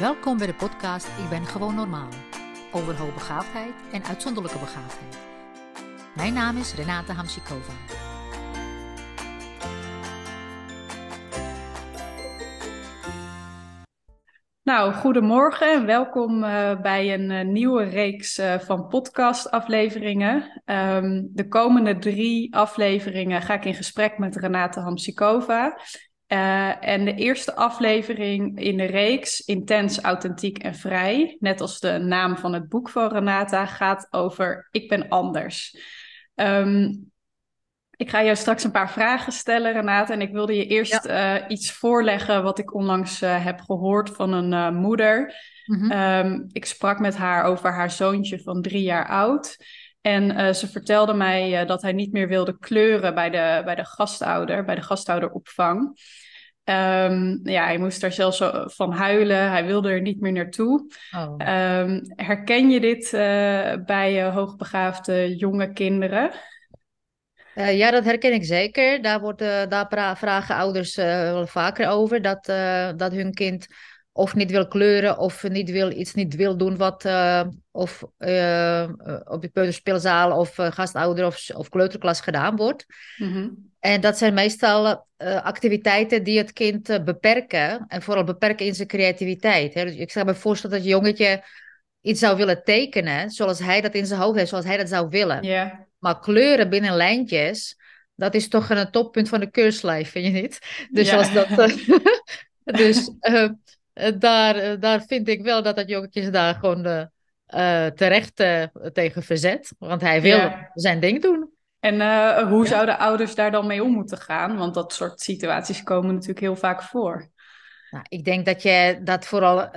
Welkom bij de podcast Ik ben gewoon normaal. Over hoogbegaafdheid en uitzonderlijke begaafdheid. Mijn naam is Renate Hamsikova. Nou, goedemorgen en welkom uh, bij een uh, nieuwe reeks uh, van podcastafleveringen. Um, de komende drie afleveringen ga ik in gesprek met Renate Hamsikova. En de eerste aflevering in de reeks, Intens, Authentiek en Vrij, net als de naam van het boek van Renata, gaat over Ik ben anders. Um, ik ga jou straks een paar vragen stellen, Renate. En ik wilde je eerst ja. uh, iets voorleggen wat ik onlangs uh, heb gehoord van een moeder. Mm-hmm. Um, ik sprak met haar over haar zoontje van drie jaar oud. En ze vertelde mij dat hij niet meer wilde kleuren bij de, bij de gastouder, bij de gastouderopvang. Um, ja, hij moest daar zelfs van huilen. Hij wilde er niet meer naartoe. Oh. Um, herken je dit bij hoogbegaafde jonge kinderen? Ja, dat herken ik zeker. Daar, wordt, daar vragen ouders wel vaker over. Dat, dat hun kind of niet wil kleuren of niet wil, iets niet wil doen wat of, op de peuterspeelzaal of gastouder of, of kleuterklas gedaan wordt. Mm-hmm. En dat zijn meestal activiteiten die het kind beperken. En vooral beperken in zijn creativiteit. Hè. Dus ik zou me voorstellen dat je jongetje iets zou willen tekenen zoals hij dat in zijn hoofd heeft, zoals hij dat zou willen. Yeah. Maar kleuren binnen lijntjes, dat is toch een toppunt van de keurslijf, vind je niet? Dus, ja. als dat, dus daar, daar vind ik wel dat dat jongetje daar gewoon uh, terecht tegen verzet. Want hij wil ja. zijn ding doen. En hoe ja. zouden ouders daar dan mee om moeten gaan? Want dat soort situaties komen natuurlijk heel vaak voor. Nou, ik denk dat je dat vooral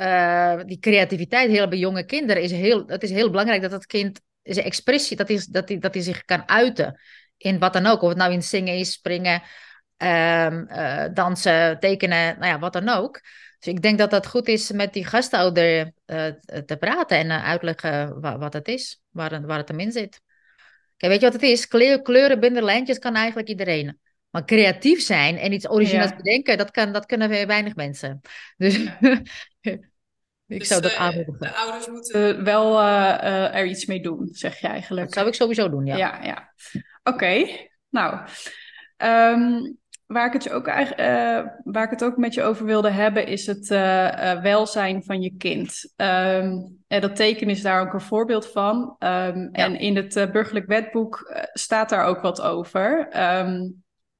die creativiteit heel bij jonge kinderen is heel, het is heel belangrijk dat het kind zijn expressie, dat, is, dat, hij, dat hij zich kan uiten in wat dan ook. Of het nou in zingen is, springen, uh, dansen, tekenen, nou ja, wat dan ook. Dus ik denk dat dat goed is met die gastouder uh, te praten en uh, uitleggen wat, wat het is, waar, waar het hem in zit. Kijk, weet je wat het is? Kleur, kleuren, binden, lijntjes kan eigenlijk iedereen. Maar creatief zijn en iets origineels ja. bedenken, dat, kan, dat kunnen weer weinig mensen. Dus Ik dus zou dat de, aanmoedigen. De ouders moeten wel uh, er iets mee doen, zeg je eigenlijk. Dat zou ik sowieso doen, ja. Ja, ja. Oké, okay. nou. Um, waar, ik het je ook, uh, waar ik het ook met je over wilde hebben, is het welzijn van je kind. Um, en dat teken is daar ook een voorbeeld van. Um, ja. En in het burgerlijk wetboek staat daar ook wat over.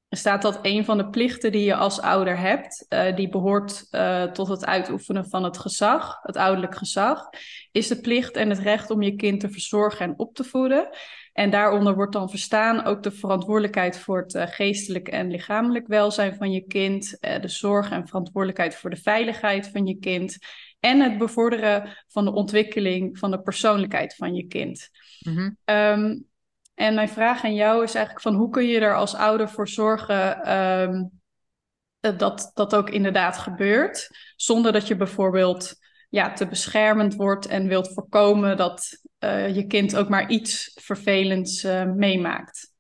Er staat dat een van de plichten die je als ouder hebt, die behoort tot het uitoefenen van het gezag, het ouderlijk gezag, is de plicht en het recht om je kind te verzorgen en op te voeden. En daaronder wordt dan verstaan ook de verantwoordelijkheid voor het uh, geestelijk en lichamelijk welzijn van je kind, de zorg en verantwoordelijkheid voor de veiligheid van je kind en het bevorderen van de ontwikkeling van de persoonlijkheid van je kind. Mm-hmm. Um, en mijn vraag aan jou is eigenlijk van hoe kun je er als ouder voor zorgen um, dat dat ook inderdaad gebeurt, zonder dat je bijvoorbeeld ja, te beschermend wordt en wilt voorkomen dat uh, je kind ook maar iets vervelends uh, meemaakt.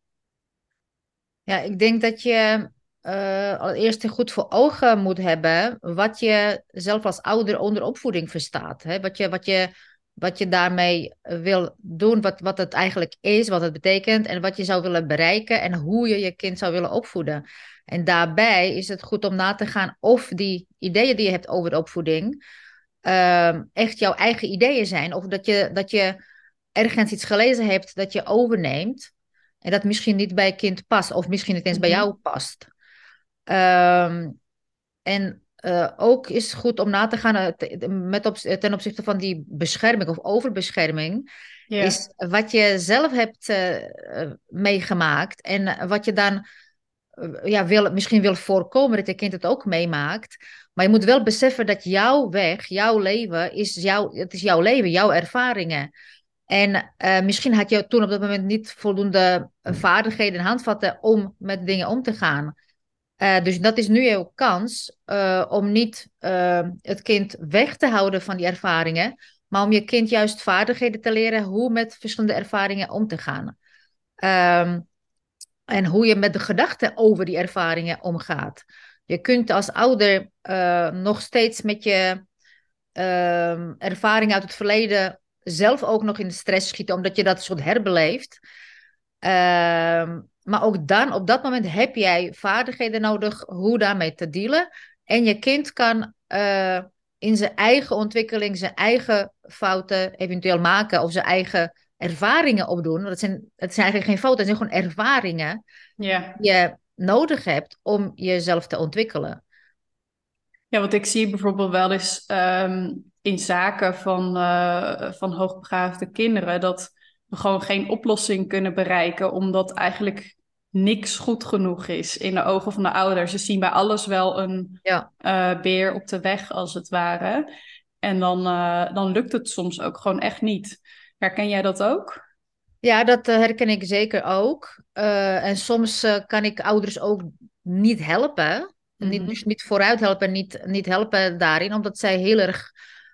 Ja, ik denk dat je uh, allereerst goed voor ogen moet hebben wat je zelf als ouder onder opvoeding verstaat. Hè? Wat, je, wat je wat je daarmee wil doen, wat, wat het eigenlijk is, wat het betekent en wat je zou willen bereiken en hoe je je kind zou willen opvoeden. En daarbij is het goed om na te gaan of die ideeën die je hebt over de opvoeding uh, echt jouw eigen ideeën zijn. Of dat je, dat je ergens iets gelezen hebt dat je overneemt en dat misschien niet bij je kind past of misschien niet eens bij jou past. Um, en uh, ook is het goed om na te gaan uh, met op, ten opzichte van die bescherming of overbescherming. Yeah. Is wat je zelf hebt uh, meegemaakt en wat je dan ja, wil, misschien wil voorkomen dat je kind het ook meemaakt. Maar je moet wel beseffen dat jouw weg, jouw leven, is jouw, het is jouw leven, jouw ervaringen. En misschien had je toen op dat moment niet voldoende vaardigheden en handvatten om met dingen om te gaan. Uh, dus dat is nu jouw kans om niet het kind weg te houden van die ervaringen, maar om je kind juist vaardigheden te leren hoe met verschillende ervaringen om te gaan. Um, en hoe je met de gedachten over die ervaringen omgaat. Je kunt als ouder nog steeds met je ehm, ervaring uit het verleden zelf ook nog in de stress schieten, omdat je dat soort herbeleeft. Ehm, maar ook dan, op dat moment heb jij vaardigheden nodig hoe daarmee te dealen. En je kind kan eh, in zijn eigen ontwikkeling zijn eigen fouten eventueel maken of zijn eigen ervaringen opdoen. Dat zijn, het zijn eigenlijk geen fouten, het zijn gewoon ervaringen Ja. die je nodig hebt om jezelf te ontwikkelen. Ja, want ik zie bijvoorbeeld wel eens ehm, in zaken van, eh, van hoogbegaafde kinderen dat we gewoon geen oplossing kunnen bereiken, omdat eigenlijk niks goed genoeg is in de ogen van de ouders. Ze zien bij alles wel een Ja. eh, beer op de weg, als het ware. En dan, eh, dan lukt het soms ook gewoon echt niet. Herken jij dat ook? Ja, dat herken ik zeker ook. En soms kan ik ouders ook niet helpen. Niet, Mhm. dus niet vooruit helpen, niet, niet helpen daarin, omdat zij heel erg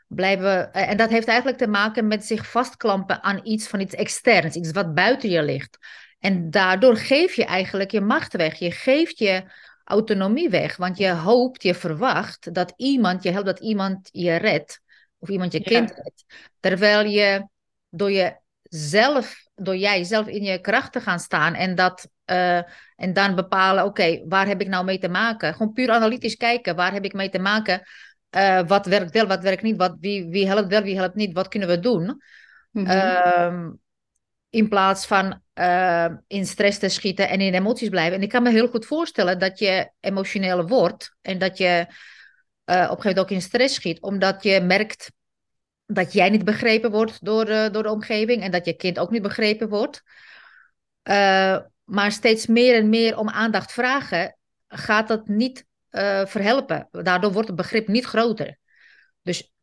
blijven. eh, En dat heeft eigenlijk te maken met zich vastklampen aan iets van iets externs, iets wat buiten je ligt. En daardoor geef je eigenlijk je macht weg. Je geeft je autonomie weg, want je hoopt, je verwacht dat iemand je helpt, dat iemand je redt. Of iemand je Ja. kind redt. Terwijl je door je zelf, door jij zelf in je kracht te gaan staan en dat eh, en dan bepalen, oké, waar heb ik nou mee te maken? Gewoon puur analytisch kijken, waar heb ik mee te maken? Eh, wat werkt wel, wat werkt niet? Wat, wie, wie helpt wel, wie helpt niet? Wat kunnen we doen? Mhm. Ehm, in plaats van eh, in stress te schieten en in emoties blijven. En ik kan me heel goed voorstellen dat je emotioneel wordt en dat je eh, op een gegeven moment ook in stress schiet, omdat je merkt dat jij niet begrepen wordt door, de- door de omgeving en dat je kind ook niet begrepen wordt. Eh, maar steeds meer en meer om aandacht vragen, gaat dat niet eh, verhelpen. Daardoor wordt het begrip niet groter. Dus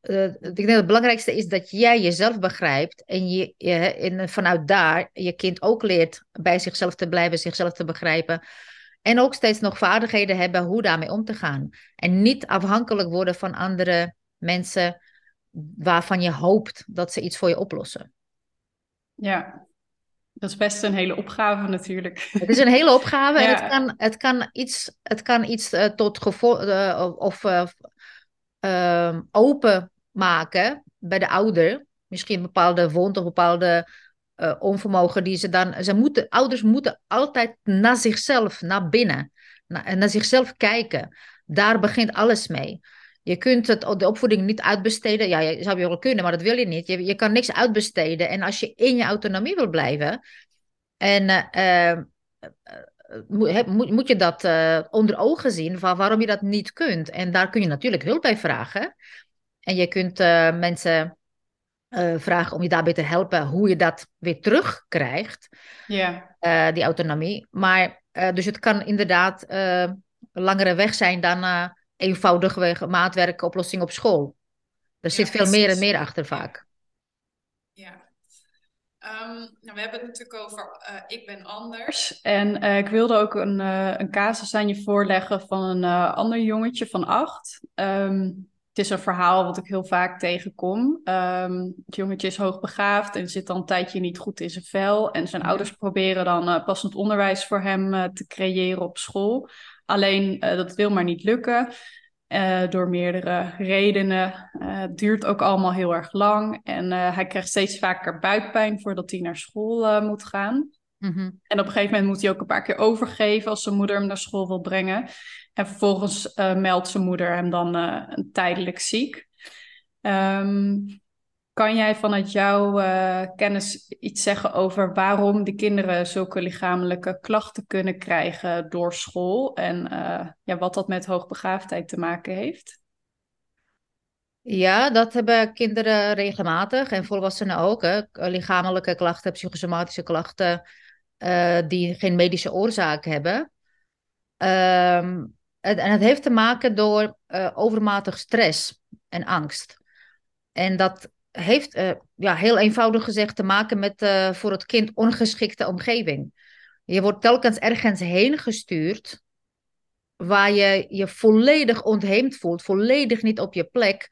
eh, ik denk dat het belangrijkste is dat jij jezelf begrijpt en, je, je, vanuit daar je kind ook leert bij zichzelf te blijven, zichzelf te begrijpen. En ook steeds nog vaardigheden hebben hoe daarmee om te gaan. En niet afhankelijk worden van andere mensen waarvan je hoopt dat ze iets voor je oplossen. Ja, dat is best een hele opgave natuurlijk. Het is een hele opgave en het kan, het kan iets, het kan iets eh, tot gevolg eh, of eh, ehm, open maken bij de ouder. Misschien een bepaalde wond of bepaalde onvermogen die ze dan. Ze moeten, ouders moeten altijd naar zichzelf, naar binnen, naar, naar zichzelf kijken. Daar begint alles mee. Je kunt het, de opvoeding niet uitbesteden. Ja, je zou je wel kunnen, maar dat wil je niet. Je, je kan niks uitbesteden. En als je in je autonomie wil blijven. En eh, eh, moet, heb- moet, moet je dat eh, onder ogen zien van waarom je dat niet kunt. En daar kun je natuurlijk hulp bij vragen. En je kunt eh, mensen eh, vragen om je daarbij te helpen hoe je dat weer terugkrijgt, Ja, eh, die autonomie. Maar eh, dus het kan inderdaad eh, langere weg zijn dan eh eenvoudig maatwerk oplossing op school. Er zit veel meer en meer achter vaak. Ja. Ehm, nou, we hebben het natuurlijk over eh, ik ben anders. En eh, ik wilde ook een, eh, een casus aan je voorleggen van een ander jongetje van acht. Ehm, het is een verhaal wat ik heel vaak tegenkom. Ehm, het jongetje is hoogbegaafd en zit dan een tijdje niet goed in zijn vel. En zijn ouders proberen dan passend onderwijs voor hem te creëren op school. Alleen eh, dat wil maar niet lukken. eh, door meerdere redenen. Eh, het duurt ook allemaal heel erg lang. En hij krijgt steeds vaker buikpijn voordat hij naar school moet gaan. Mhm. En op een gegeven moment moet hij ook een paar keer overgeven als zijn moeder hem naar school wil brengen. En vervolgens meldt zijn moeder hem dan tijdelijk ziek. Ehm, kan jij vanuit jouw eh, kennis iets zeggen over waarom de kinderen zulke lichamelijke klachten kunnen krijgen door school? En eh, ja, wat dat met hoogbegaafdheid te maken heeft? Ja, dat hebben kinderen regelmatig en volwassenen ook. Hè. Lichamelijke klachten, psychosomatische klachten eh, die geen medische oorzaak hebben. Ehm, het- en het heeft te maken door overmatig stress en angst. En dat heeft, eh, ja, heel eenvoudig gezegd, te maken met eh, voor het kind ongeschikte omgeving. Je wordt telkens ergens heen gestuurd waar je je volledig ontheemd voelt, volledig niet op je plek,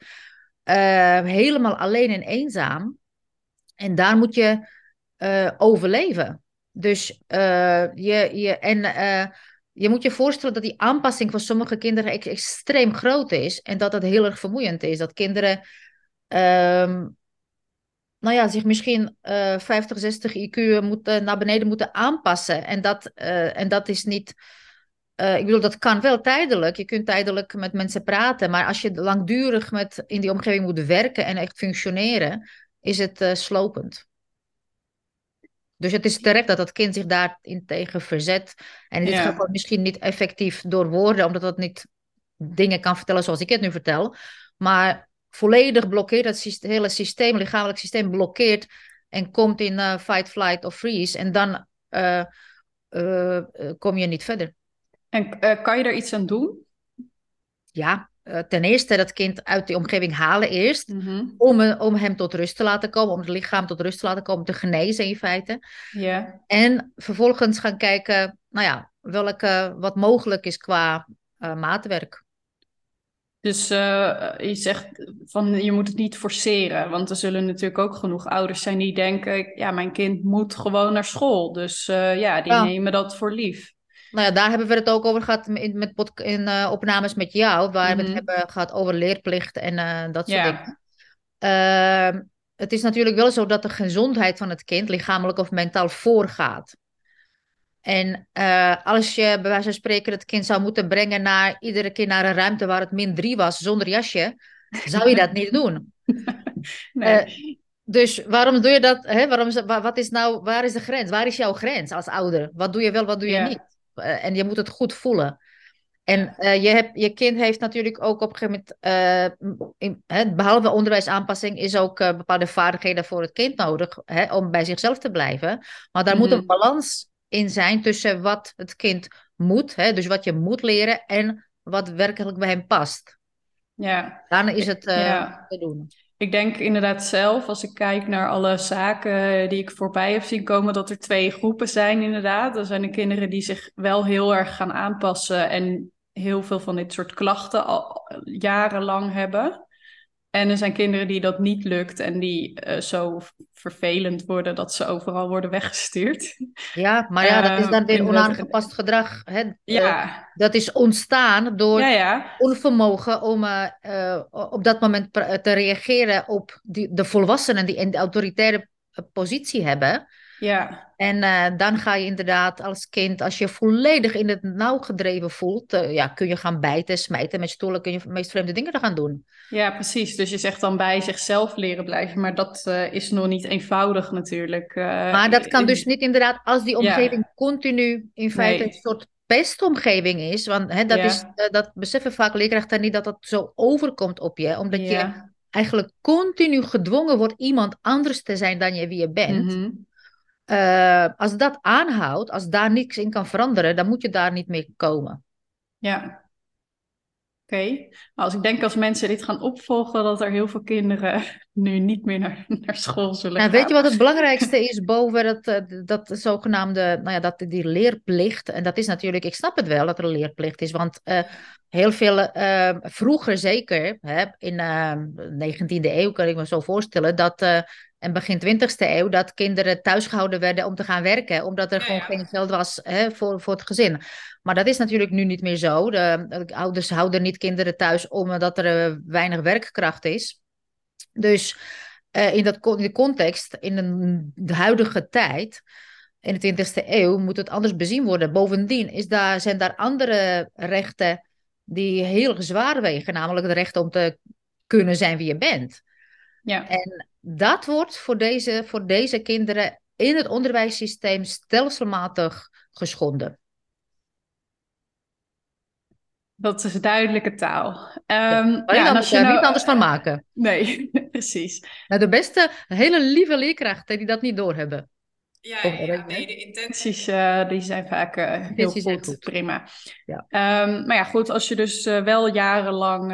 eh, helemaal alleen en eenzaam. En daar moet je overleven. Dus je, je, en je moet je voorstellen dat die aanpassing van sommige kinderen ex- extreem groot is en dat dat heel erg vermoeiend is. Dat kinderen, ehm, nou ja, zich misschien eh 50, 60 IQ moeten, naar beneden moeten aanpassen. En dat, eh, en dat is niet, eh, ik bedoel, dat kan wel tijdelijk. Je kunt tijdelijk met mensen praten, maar als je langdurig met, in die omgeving moet werken en echt functioneren, is het eh, slopend. Dus het is terecht dat dat kind zich daarin tegen verzet. En in dit Ja. geval misschien niet effectief door woorden, omdat het niet dingen kan vertellen zoals ik het nu vertel. Maar volledig blokkeert het hele systeem, lichamelijk systeem blokkeert en komt in eh, fight, flight of freeze. En dan eh, eh, kom je niet verder. En kan je er iets aan doen? Ja, ten eerste dat kind uit die omgeving halen eerst. Mhm. Om, om hem tot rust te laten komen, om het lichaam tot rust te laten komen, te genezen in feite. Ja. En vervolgens gaan kijken, nou ja, welke, wat mogelijk is qua maatwerk. Dus eh, je zegt van je moet het niet forceren, want er zullen natuurlijk ook genoeg ouders zijn die denken, ja, mijn kind moet gewoon naar school. Dus eh, ja, die Ja. nemen dat voor lief. Nou ja, daar hebben we het ook over gehad in, met in eh, opnames met jou, waar we Mhm. het hebben gehad over leerplicht en dat soort Ja. dingen. Ehm, het is natuurlijk wel zo dat de gezondheid van het kind, lichamelijk of mentaal, voorgaat. En eh, als je bij wijze van spreken het kind zou moeten brengen naar iedere keer naar een ruimte waar het min 3 was zonder jasje, zou je dat niet doen. Nee. Eh, Dus waarom doe je dat? Hè? Waarom, wat is nou, waar is de grens? Waar is jouw grens als ouder? Wat doe je wel, wat doe je Ja. niet? Eh, en je moet het goed voelen. En je, hebt, je kind heeft natuurlijk ook op een gegeven moment, eh, in, hè, behalve onderwijsaanpassing, is ook bepaalde vaardigheden voor het kind nodig hè, om bij zichzelf te blijven. Maar daar moet Mhm. een balans in zijn tussen wat het kind moet, hè, dus wat je moet leren, en wat werkelijk bij hem past. ja. Dan is het eh, Ja. te doen. Ik denk inderdaad zelf, als ik kijk naar alle zaken die ik voorbij heb zien komen, dat er twee groepen zijn inderdaad. Er zijn de kinderen die zich wel heel erg gaan aanpassen en heel veel van dit soort klachten al jarenlang hebben. En er zijn kinderen die dat niet lukt en die eh, zo vervelend worden dat ze overal worden weggestuurd. Ja, maar ja, dat is Eh, dan weer inderdaad. onaangepast gedrag. Hè? Eh, Ja, dat is ontstaan door ja, ja. onvermogen om eh, eh, op dat moment te reageren op die, de volwassenen die in de autoritaire eh, positie hebben. Ja, En eh, dan ga je inderdaad als kind, als je volledig in het nauw gedreven voelt, eh, ja, kun je gaan bijten, smijten met stoelen, kun je de meest vreemde dingen gaan doen. ja, precies. Dus je zegt dan bij zichzelf leren blijven, maar dat eh, is nog niet eenvoudig natuurlijk. Maar dat kan in- dus niet inderdaad als die Ja. omgeving continu in feite Nee. een soort pestomgeving is. Want hè, dat, Ja. is, dat beseffen vaak leerkrachten niet dat dat zo overkomt op je. Omdat je eigenlijk continu gedwongen wordt iemand anders te zijn dan je wie je bent. Mhm. Eh, als dat aanhoudt, als daar niks in kan veranderen, dan moet je daar niet mee komen. Ja. Oké. Maar als ik denk als mensen dit gaan opvolgen, dat er heel veel kinderen nu niet meer naar, naar school zullen Nou, gaan. weet je wat het belangrijkste is boven dat, eh, dat zogenaamde, nou ja, dat, die leerplicht? En dat is natuurlijk, ik snap het wel dat er een leerplicht is, want eh, heel veel, vroeger zeker, hè, in de 19e eeuw kan ik me zo voorstellen, dat, en begin 20e eeuw, dat kinderen thuisgehouden werden om te gaan werken, omdat er Ja, gewoon ja. geen geld was hè, voor, voor het gezin. Maar dat is natuurlijk nu niet meer zo. De, de ouders houden niet kinderen thuis omdat er eh, weinig werkkracht is. Dus eh, in, dat, in de context, in een, de huidige tijd, in de 20e eeuw, moet het anders bezien worden. Bovendien is daar, zijn daar andere rechten die heel zwaar wegen, namelijk het recht om te kunnen zijn wie je bent. Ja. En dat wordt voor deze, voor deze kinderen in het onderwijssysteem stelselmatig geschonden. Dat is duidelijke taal. Ja, Ehm, ja, en dan als je er nou- niet anders van maken. Nee, precies. Nou, de beste, hele lieve leerkrachten die dat niet doorhebben. Ja, ja, nee, de intenties eh, die zijn vaak eh, heel Intenties zijn goed, goed. prima. Ja. Ehm, maar ja, goed, als je dus eh, wel jarenlang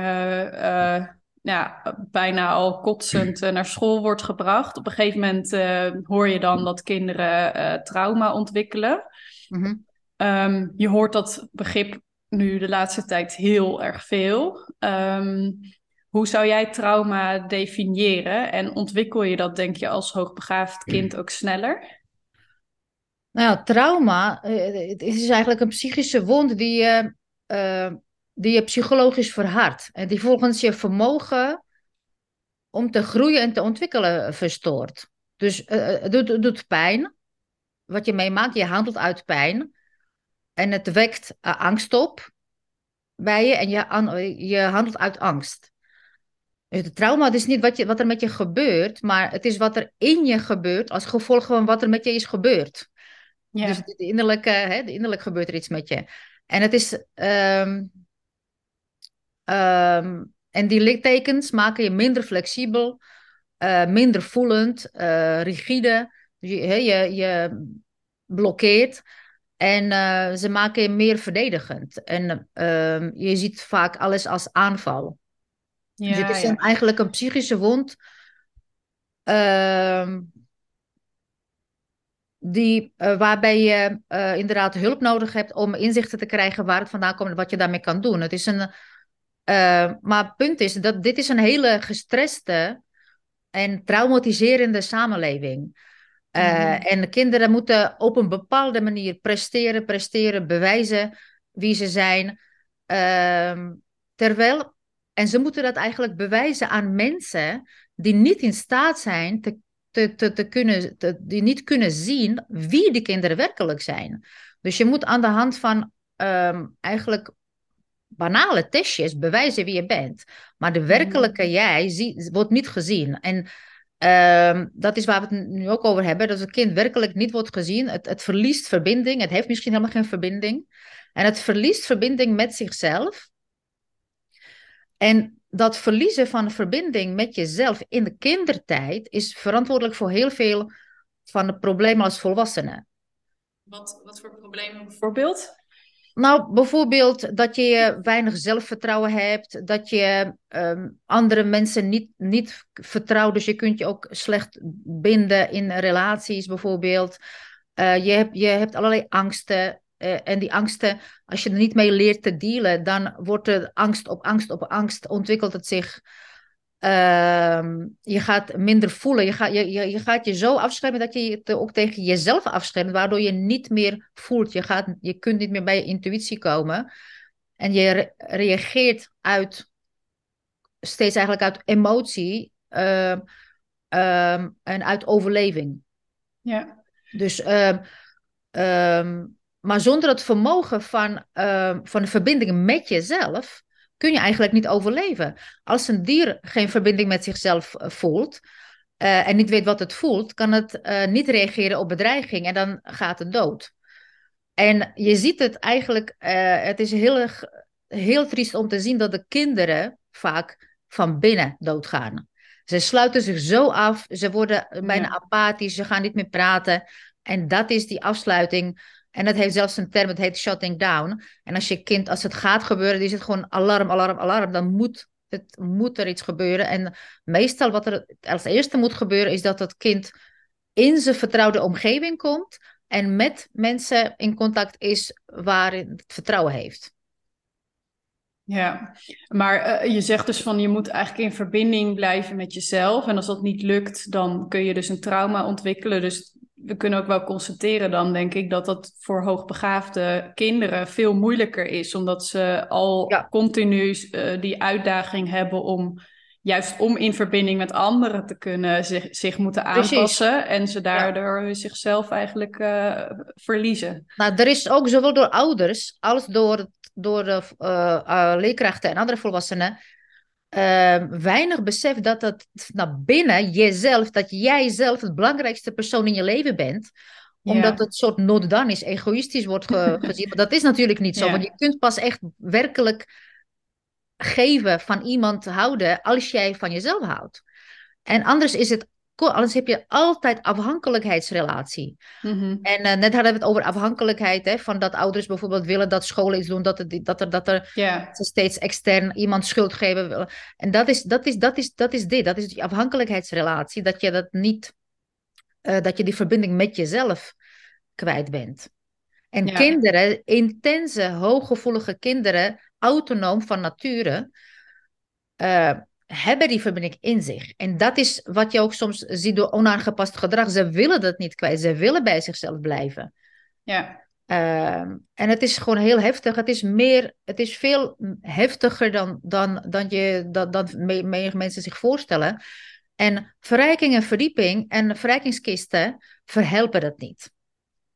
ja, bijna al kotsend eh, naar school wordt gebracht, op een gegeven moment eh, hoor je dan dat kinderen eh, trauma ontwikkelen. Mhm. Ehm, je hoort dat begrip nu de laatste tijd heel erg veel. Ehm, hoe zou jij trauma definiëren en ontwikkel je dat, denk je, als hoogbegaafd kind ook sneller? Nou ja, trauma het is eigenlijk een psychische wond die je, die je psychologisch verhardt. En die volgens je vermogen om te groeien en te ontwikkelen verstoort. Dus eh, het doet, het doet pijn. Wat je meemaakt, je handelt uit pijn. En het wekt angst op bij je en je, je handelt uit angst. Dus het trauma het is niet wat, je, wat er met je gebeurt, maar het is wat er in je gebeurt als gevolg van wat er met je is gebeurd. Ja. Dus de innerlijke, hè, de innerlijk gebeurt er iets met je. En het is. Um, um, en die littekens maken je minder flexibel, uh, minder voelend, uh, rigide. Dus je, je, je blokkeert. En uh, ze maken je meer verdedigend. En uh, je ziet vaak alles als aanval. Ja, dus het is ja. eigenlijk een psychische wond. Uh, die, waarbij je inderdaad hulp nodig hebt om inzichten te krijgen waar het vandaan komt en wat je daarmee kan doen. Het is een, uh, maar het punt is dat dit is een hele gestreste en traumatiserende samenleving. Mm-hmm. En de kinderen moeten op een bepaalde manier presteren, presteren, bewijzen wie ze zijn. Ehm, terwijl, en ze moeten dat eigenlijk bewijzen aan mensen die niet in staat zijn te te, te, te kunnen, te, die niet kunnen zien wie die kinderen werkelijk zijn. Dus je moet aan de hand van um, eigenlijk banale testjes bewijzen wie je bent. Maar de werkelijke mm. jij zie, wordt niet gezien. En um, dat is waar we het nu ook over hebben. Dat het kind werkelijk niet wordt gezien. Het, het verliest verbinding. Het heeft misschien helemaal geen verbinding. En het verliest verbinding met zichzelf. En dat verliezen van verbinding met jezelf in de kindertijd is verantwoordelijk voor heel veel van de problemen als volwassenen. Wat, wat voor problemen bijvoorbeeld? Nou, bijvoorbeeld dat je weinig zelfvertrouwen hebt, dat je um, andere mensen niet, niet vertrouwt, dus je kunt je ook slecht binden in relaties bijvoorbeeld. Uh, je, hebt, je hebt allerlei angsten, uh, en die angsten, als je er niet mee leert te dealen, dan wordt er angst op angst op angst, ontwikkelt het zich. Uh, je gaat minder voelen. Je, gaat, je, je, je gaat je zo afschermen dat je je ook tegen jezelf afschermt, waardoor je niet meer voelt. Je, gaat, je kunt niet meer bij je intuïtie komen. En je re reageert uit, steeds eigenlijk uit emotie uh, en uit overleving. Ja. Dus um, maar zonder het vermogen van, van de verbinding met jezelf kun je eigenlijk niet overleven. Als een dier geen verbinding met zichzelf eh, voelt uh, en niet weet wat het voelt, kan het uh, niet reageren op bedreiging en dan gaat het dood. En je ziet het eigenlijk, het is heel, heel triest om te zien dat de kinderen vaak van binnen doodgaan. Ze sluiten zich zo af, ze worden bijna ja. apathisch, ze gaan niet meer praten. En dat is die afsluiting en dat heeft zelfs een term, het heet shutting down. En als je kind, als het gaat gebeuren, is het gewoon alarm, alarm, alarm. Dan moet, het, moet er iets gebeuren. En meestal wat er als eerste moet gebeuren, is dat het kind in zijn vertrouwde omgeving komt. En met mensen in contact is waar het vertrouwen heeft. Ja, maar uh, je zegt dus van je moet eigenlijk in verbinding blijven met jezelf. En als dat niet lukt, dan kun je dus een trauma ontwikkelen. Dus we kunnen ook wel constateren dan, denk ik, dat dat voor hoogbegaafde kinderen veel moeilijker is, omdat ze al ja. continu uh, die uitdaging hebben om juist om in verbinding met anderen te kunnen zich, zich moeten aanpassen Precies. en ze daardoor ja. zichzelf eigenlijk uh, verliezen. Nou, er is ook zowel door ouders als door, door de uh, leerkrachten en andere volwassenen uh, weinig besef dat het naar binnen jezelf, dat jij zelf het belangrijkste persoon in je leven bent. Omdat ja. het soort not done is, egoïstisch wordt ge gezien. Maar dat is natuurlijk niet zo, ja. want je kunt pas echt werkelijk geven van iemand houden als jij van jezelf houdt. En anders is het anders heb je altijd afhankelijkheidsrelatie. Mm-hmm. En uh, net hadden we het over afhankelijkheid, hè, van dat ouders bijvoorbeeld willen dat scholen iets doen, dat, het, dat er, dat er yeah. steeds extern iemand schuld geven willen. En dat is, dat, is, dat, is, dat is dit, dat is die afhankelijkheidsrelatie, dat je dat niet, uh, dat je die verbinding met jezelf kwijt bent. En ja. kinderen, intense, hooggevoelige kinderen, autonoom van nature, uh, hebben die verbinding in zich. En dat is wat je ook soms ziet door onaangepast gedrag. Ze willen dat niet kwijt. Ze willen bij zichzelf blijven. Ja. Ehm, en het is gewoon heel heftig. Het is, meer, het is veel heftiger dan, dan, dan, je, dan, dan me- mensen zich voorstellen. En verrijking en verdieping en verrijkingskisten verhelpen dat niet.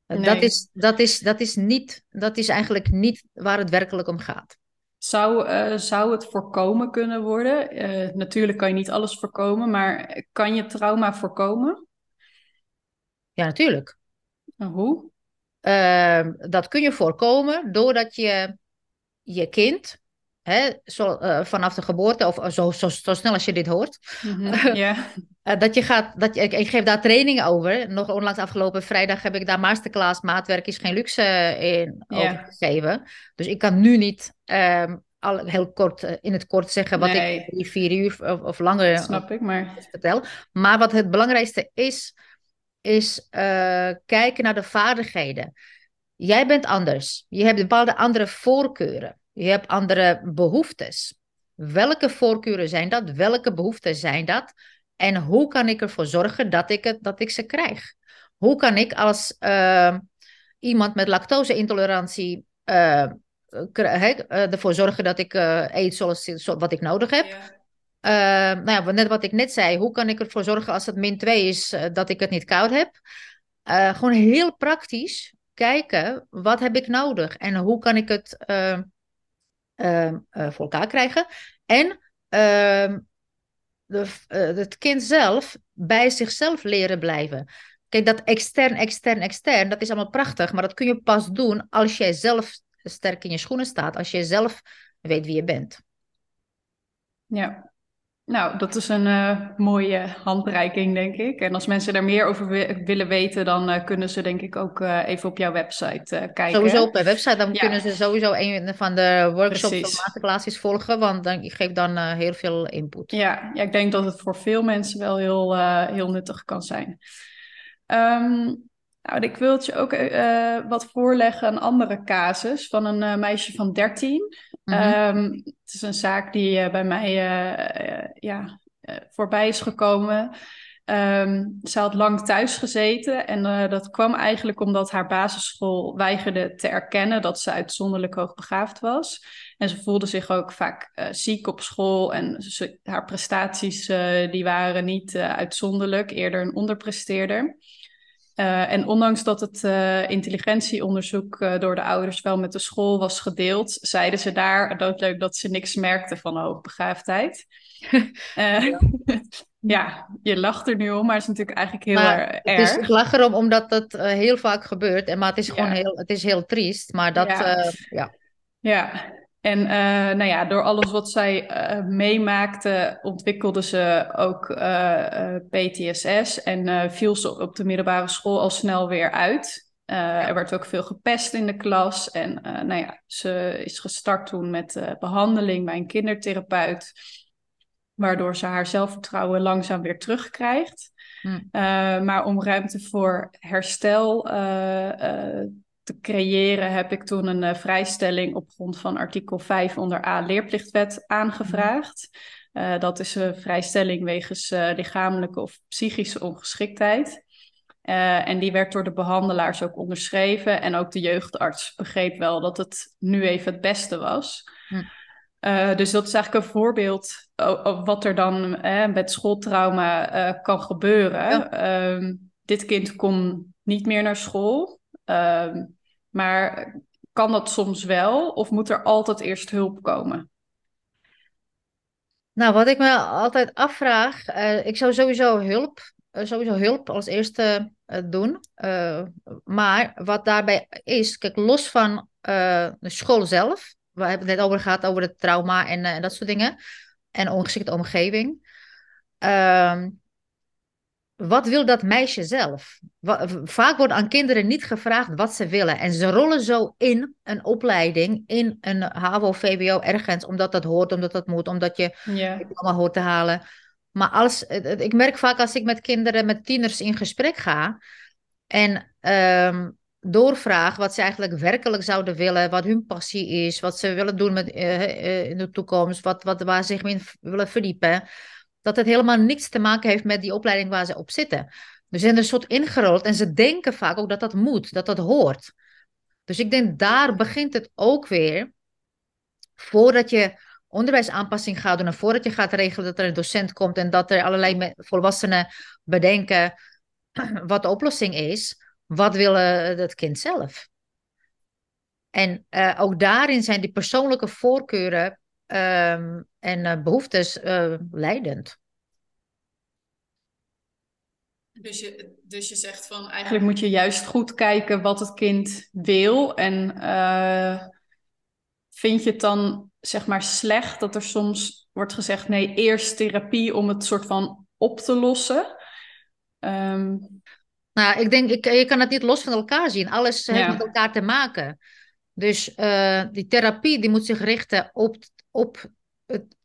Dat, is, dat, is, dat, is niet, dat is eigenlijk niet waar het werkelijk om gaat. Zou, uh, zou het voorkomen kunnen worden? Uh, natuurlijk kan je niet alles voorkomen, maar kan je trauma voorkomen? Ja, natuurlijk. En hoe? Uh, dat kun je voorkomen doordat je je kind hè, zo, uh, vanaf de geboorte, of zo, zo, zo, snel als je dit hoort, mm -hmm, yeah. dat je gaat, dat je, ik, ik, geef daar trainingen over. Nog onlangs afgelopen vrijdag heb ik daar masterclass maatwerk is geen luxe in Yeah. over gegeven. Dus ik kan nu niet um, al heel kort uh, in het kort zeggen wat Nee. ik die vier uur of, of langer Dat snap ik, maar vertel. Maar wat het belangrijkste is, is kijken naar de vaardigheden. Jij bent anders. Je hebt bepaalde andere voorkeuren. Je hebt andere behoeftes. Welke voorkeuren zijn dat? Welke behoeften zijn dat? En hoe kan ik ervoor zorgen dat ik, het, dat ik ze krijg? Hoe kan ik als uh, iemand met lactose-intolerantie uh, ervoor zorgen dat ik uh, eet zoals wat ik nodig heb? Ja. Uh, nou ja, net wat ik net zei, hoe kan ik ervoor zorgen als het min 2 is, uh, dat ik het niet koud heb? Gewoon heel praktisch kijken, wat heb ik nodig en hoe kan ik het voor elkaar krijgen? En ehm, de, het kind zelf bij zichzelf leren blijven. Kijk, dat extern, extern, extern, dat is allemaal prachtig, maar dat kun je pas doen als jij zelf sterk in je schoenen staat, als jij zelf weet wie je bent. Ja, nou, dat is een uh, mooie handreiking, denk ik. En als mensen daar meer over wi willen weten, dan uh, kunnen ze denk ik ook uh, even op jouw website kijken. Sowieso op mijn website, dan Ja. kunnen ze sowieso een van de workshops Precies. of masterclasses volgen, want dan, ik geef dan eh, heel veel input. Ja, ja, ik denk dat het voor veel mensen wel heel, eh, heel nuttig kan zijn. Ehm, nou, ik wil het je ook eh, wat voorleggen, een andere casus van een eh, meisje van 13. Mhm. Ehm, het is een zaak die eh, bij mij eh, eh, ja, eh, voorbij is gekomen. Ehm, ze had lang thuis gezeten en eh, dat kwam eigenlijk omdat haar basisschool weigerde te erkennen dat ze uitzonderlijk hoogbegaafd was. En ze voelde zich ook vaak eh, ziek op school en ze, haar prestaties eh, die waren niet eh, uitzonderlijk, eerder een onderpresteerder. Uh, en ondanks dat het uh, intelligentieonderzoek uh, door de ouders wel met de school was gedeeld, zeiden ze daar doodleuk dat ze niks merkten van hoogbegaafdheid. ja. ja, je lacht er nu om, maar het is natuurlijk eigenlijk heel Maar erg. Het is, ik lach erom omdat dat heel vaak gebeurt. En, maar het is gewoon Ja. heel, het is heel triest. Maar dat, Ja. ja. ja. En uh, nou ja, door alles wat zij uh, meemaakte, ontwikkelde ze ook uh, PTSS en viel ze op de middelbare school al snel weer uit. Er werd ook veel gepest in de klas en nou ja, ze is gestart toen met behandeling bij een kindertherapeut, waardoor ze haar zelfvertrouwen langzaam weer terugkrijgt. Hm. maar om ruimte voor herstel te creëren, heb ik toen een uh, vrijstelling op grond van artikel 5 onder A leerplichtwet aangevraagd. Uh, dat is een vrijstelling wegens uh, lichamelijke of psychische ongeschiktheid. en die werd door de behandelaars ook onderschreven. En ook de jeugdarts begreep wel dat het nu even het beste was. Hm. dus dat is eigenlijk een voorbeeld op wat er dan met schooltrauma kan gebeuren. Ja. dit kind kon niet meer naar school. Um, maar kan dat soms wel of moet er altijd eerst hulp komen? Nou, wat ik me altijd afvraag, uh, ik zou sowieso hulp, uh, sowieso hulp als eerste uh, doen. maar wat daarbij is, kijk, los van de school zelf, we hebben het net over gehad over het trauma en, en dat soort dingen, en ongeschikte omgeving. Ehm, wat wil dat meisje zelf? Vaak wordt aan kinderen niet gevraagd wat ze willen. En ze rollen zo in een opleiding, in een HAVO, VWO, ergens, omdat dat hoort, omdat dat moet, omdat je yeah. het allemaal hoort te halen. Maar als, ik merk vaak als ik met kinderen, met tieners in gesprek ga en um, doorvraag wat ze eigenlijk werkelijk zouden willen, wat hun passie is, wat ze willen doen met, uh, uh, in de toekomst, wat, wat, waar ze zich in willen verdiepen dat het helemaal niks te maken heeft met die opleiding waar ze op zitten. Dus ze zijn er een soort ingerold en ze denken vaak ook dat dat moet, dat dat hoort. Dus ik denk daar begint het ook weer. Voordat je onderwijsaanpassing gaat doen en voordat je gaat regelen dat er een docent komt en dat er allerlei volwassenen bedenken wat de oplossing is, wat wil het kind zelf? En uh, ook daarin zijn die persoonlijke voorkeuren um, en uh, behoeftes uh, leidend. Dus je, dus je zegt van eigenlijk moet je juist goed kijken wat het kind wil. En vind je het dan zeg maar slecht dat er soms wordt gezegd nee, eerst therapie om het soort van op te lossen? Um... Nou, ik denk, ik, je kan het niet los van elkaar zien. Alles heeft met elkaar te maken. Dus uh, die therapie die moet zich richten op, op het,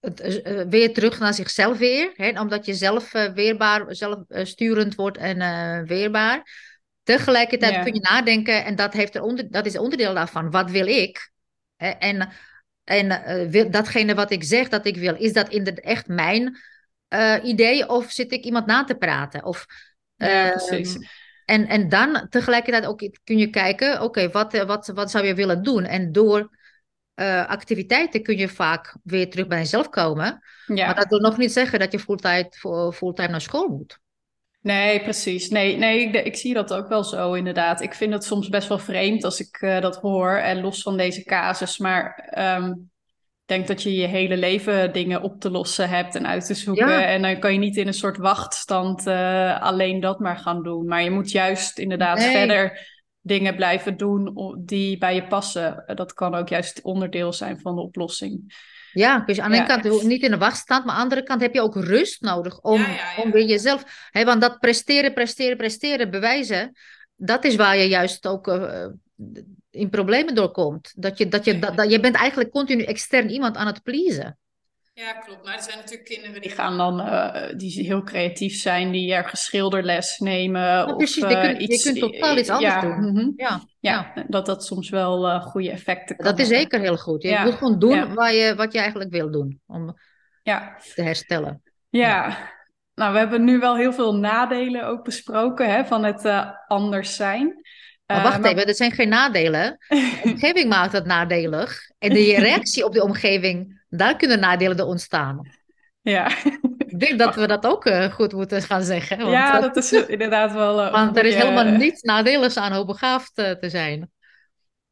het uh, weer terug naar zichzelf weer. Hè, omdat je zelf uh, weerbaar, zelfsturend wordt en weerbaar. Tegelijkertijd kun je nadenken, en dat, heeft er onder, dat is onderdeel daarvan. Wat wil ik? Hè, en en wil, datgene wat ik zeg dat ik wil, is dat inderdaad echt mijn idee? Of zit ik iemand na te praten? Of, ja, precies. Ehm, en, en dan tegelijkertijd ook kun je kijken, oké, wat, eh, wat, wat zou je willen doen? En door uh, activiteiten kun je vaak weer terug bij jezelf komen. Ja. Maar dat wil nog niet zeggen dat je fulltime, fulltime naar school moet. Nee, precies. Nee, nee ik, ik, zie dat ook wel zo inderdaad. Ik vind het soms best wel vreemd als ik uh, dat hoor. En los van deze casus. Maar um, denk dat je je hele leven dingen op te lossen hebt en uit te zoeken. En dan kan je niet in een soort wachtstand uh, alleen dat maar gaan doen. Maar je moet juist inderdaad verder dingen blijven doen die bij je passen. Dat kan ook juist onderdeel zijn van de oplossing. Ja, dus aan de ene kant niet in de wachtstand, maar aan de andere kant heb je ook rust nodig om, om weer jezelf. Hè, want dat presteren, presteren, presteren, bewijzen, dat is waar je juist ook uh, in problemen doorkomt. Dat je, dat je, dat, dat, je bent eigenlijk continu extern iemand aan het pleasen. Ja, klopt. Maar er zijn natuurlijk kinderen die gaan dan, uh, die heel creatief zijn, die ergens schilderles nemen. Ja, of, precies, je, kunt, iets, je kunt totaal iets anders doen. Mhm. ja, ja, ja, dat dat soms wel uh, goede effecten kan Dat is zeker heel goed. Je moet gewoon doen waar je, wat je eigenlijk wil doen, om ja. te herstellen. Ja. nou we hebben nu wel heel veel nadelen ook besproken hè, van het uh, anders zijn. Maar wacht uh, even, dat zijn geen nadelen. De omgeving maakt het nadelig. En de reactie op de omgeving, daar kunnen nadelen ontstaan. Ja. Ik denk dat we dat ook uh, goed moeten gaan zeggen. Want, ja, dat is inderdaad wel... Uh, want er is helemaal niets nadeligs aan hoogbegaafd te zijn.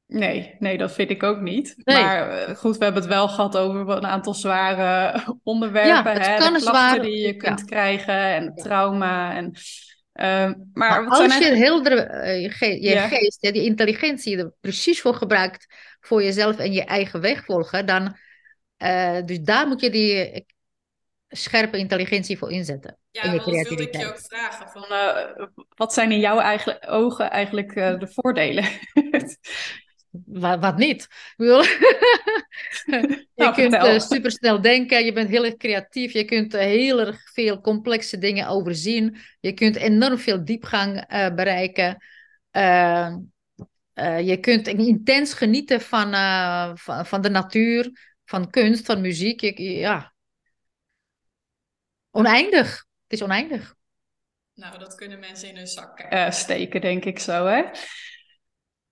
Nee, nee, dat vind ik ook niet. Nee. Maar goed, we hebben het wel gehad over een aantal zware onderwerpen. Ja, het hè? kan de klachten zwaar... die je kunt ja. krijgen en trauma en... Uh, maar, als je heel je, ge je ja. geest, die intelligentie er precies voor gebruikt voor jezelf en je eigen weg volgen, dan uh, dus daar moet je die eh, scherpe intelligentie voor inzetten. Ja, in je dat wilde ik je ook vragen. Van, wat zijn in jouw eigen ogen eigenlijk de voordelen? wat, wat niet. je nou, kunt uh, supersnel denken, je bent heel erg creatief, je kunt heel erg veel complexe dingen overzien, je kunt enorm veel diepgang bereiken. je kunt intens genieten van, van, van, de natuur, van kunst, van muziek. Je, ja. Oneindig. Het is oneindig. Nou, dat kunnen mensen in hun zak steken, denk ik zo, hè?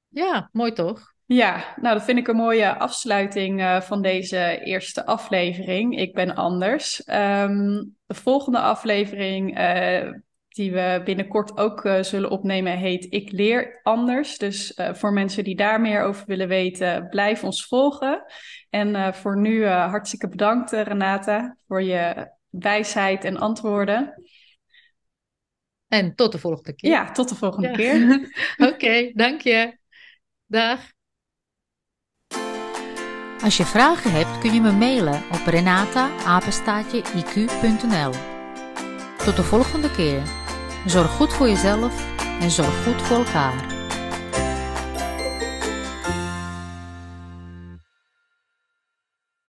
Ja, mooi toch? Ja, nou dat vind ik een mooie afsluiting uh, van deze eerste aflevering. Ik ben anders. Um, de volgende aflevering uh, die we binnenkort ook uh, zullen opnemen heet Ik leer anders. Dus voor mensen die daar meer over willen weten, blijf ons volgen. En voor nu hartstikke bedankt Renata voor je wijsheid en antwoorden. En tot de volgende keer. Ja, tot de volgende ja. keer. Oké, okay, dank je. Dag. Als je vragen hebt kun je me mailen op renata.iq.nl Tot de volgende keer. Zorg goed voor jezelf en zorg goed voor elkaar.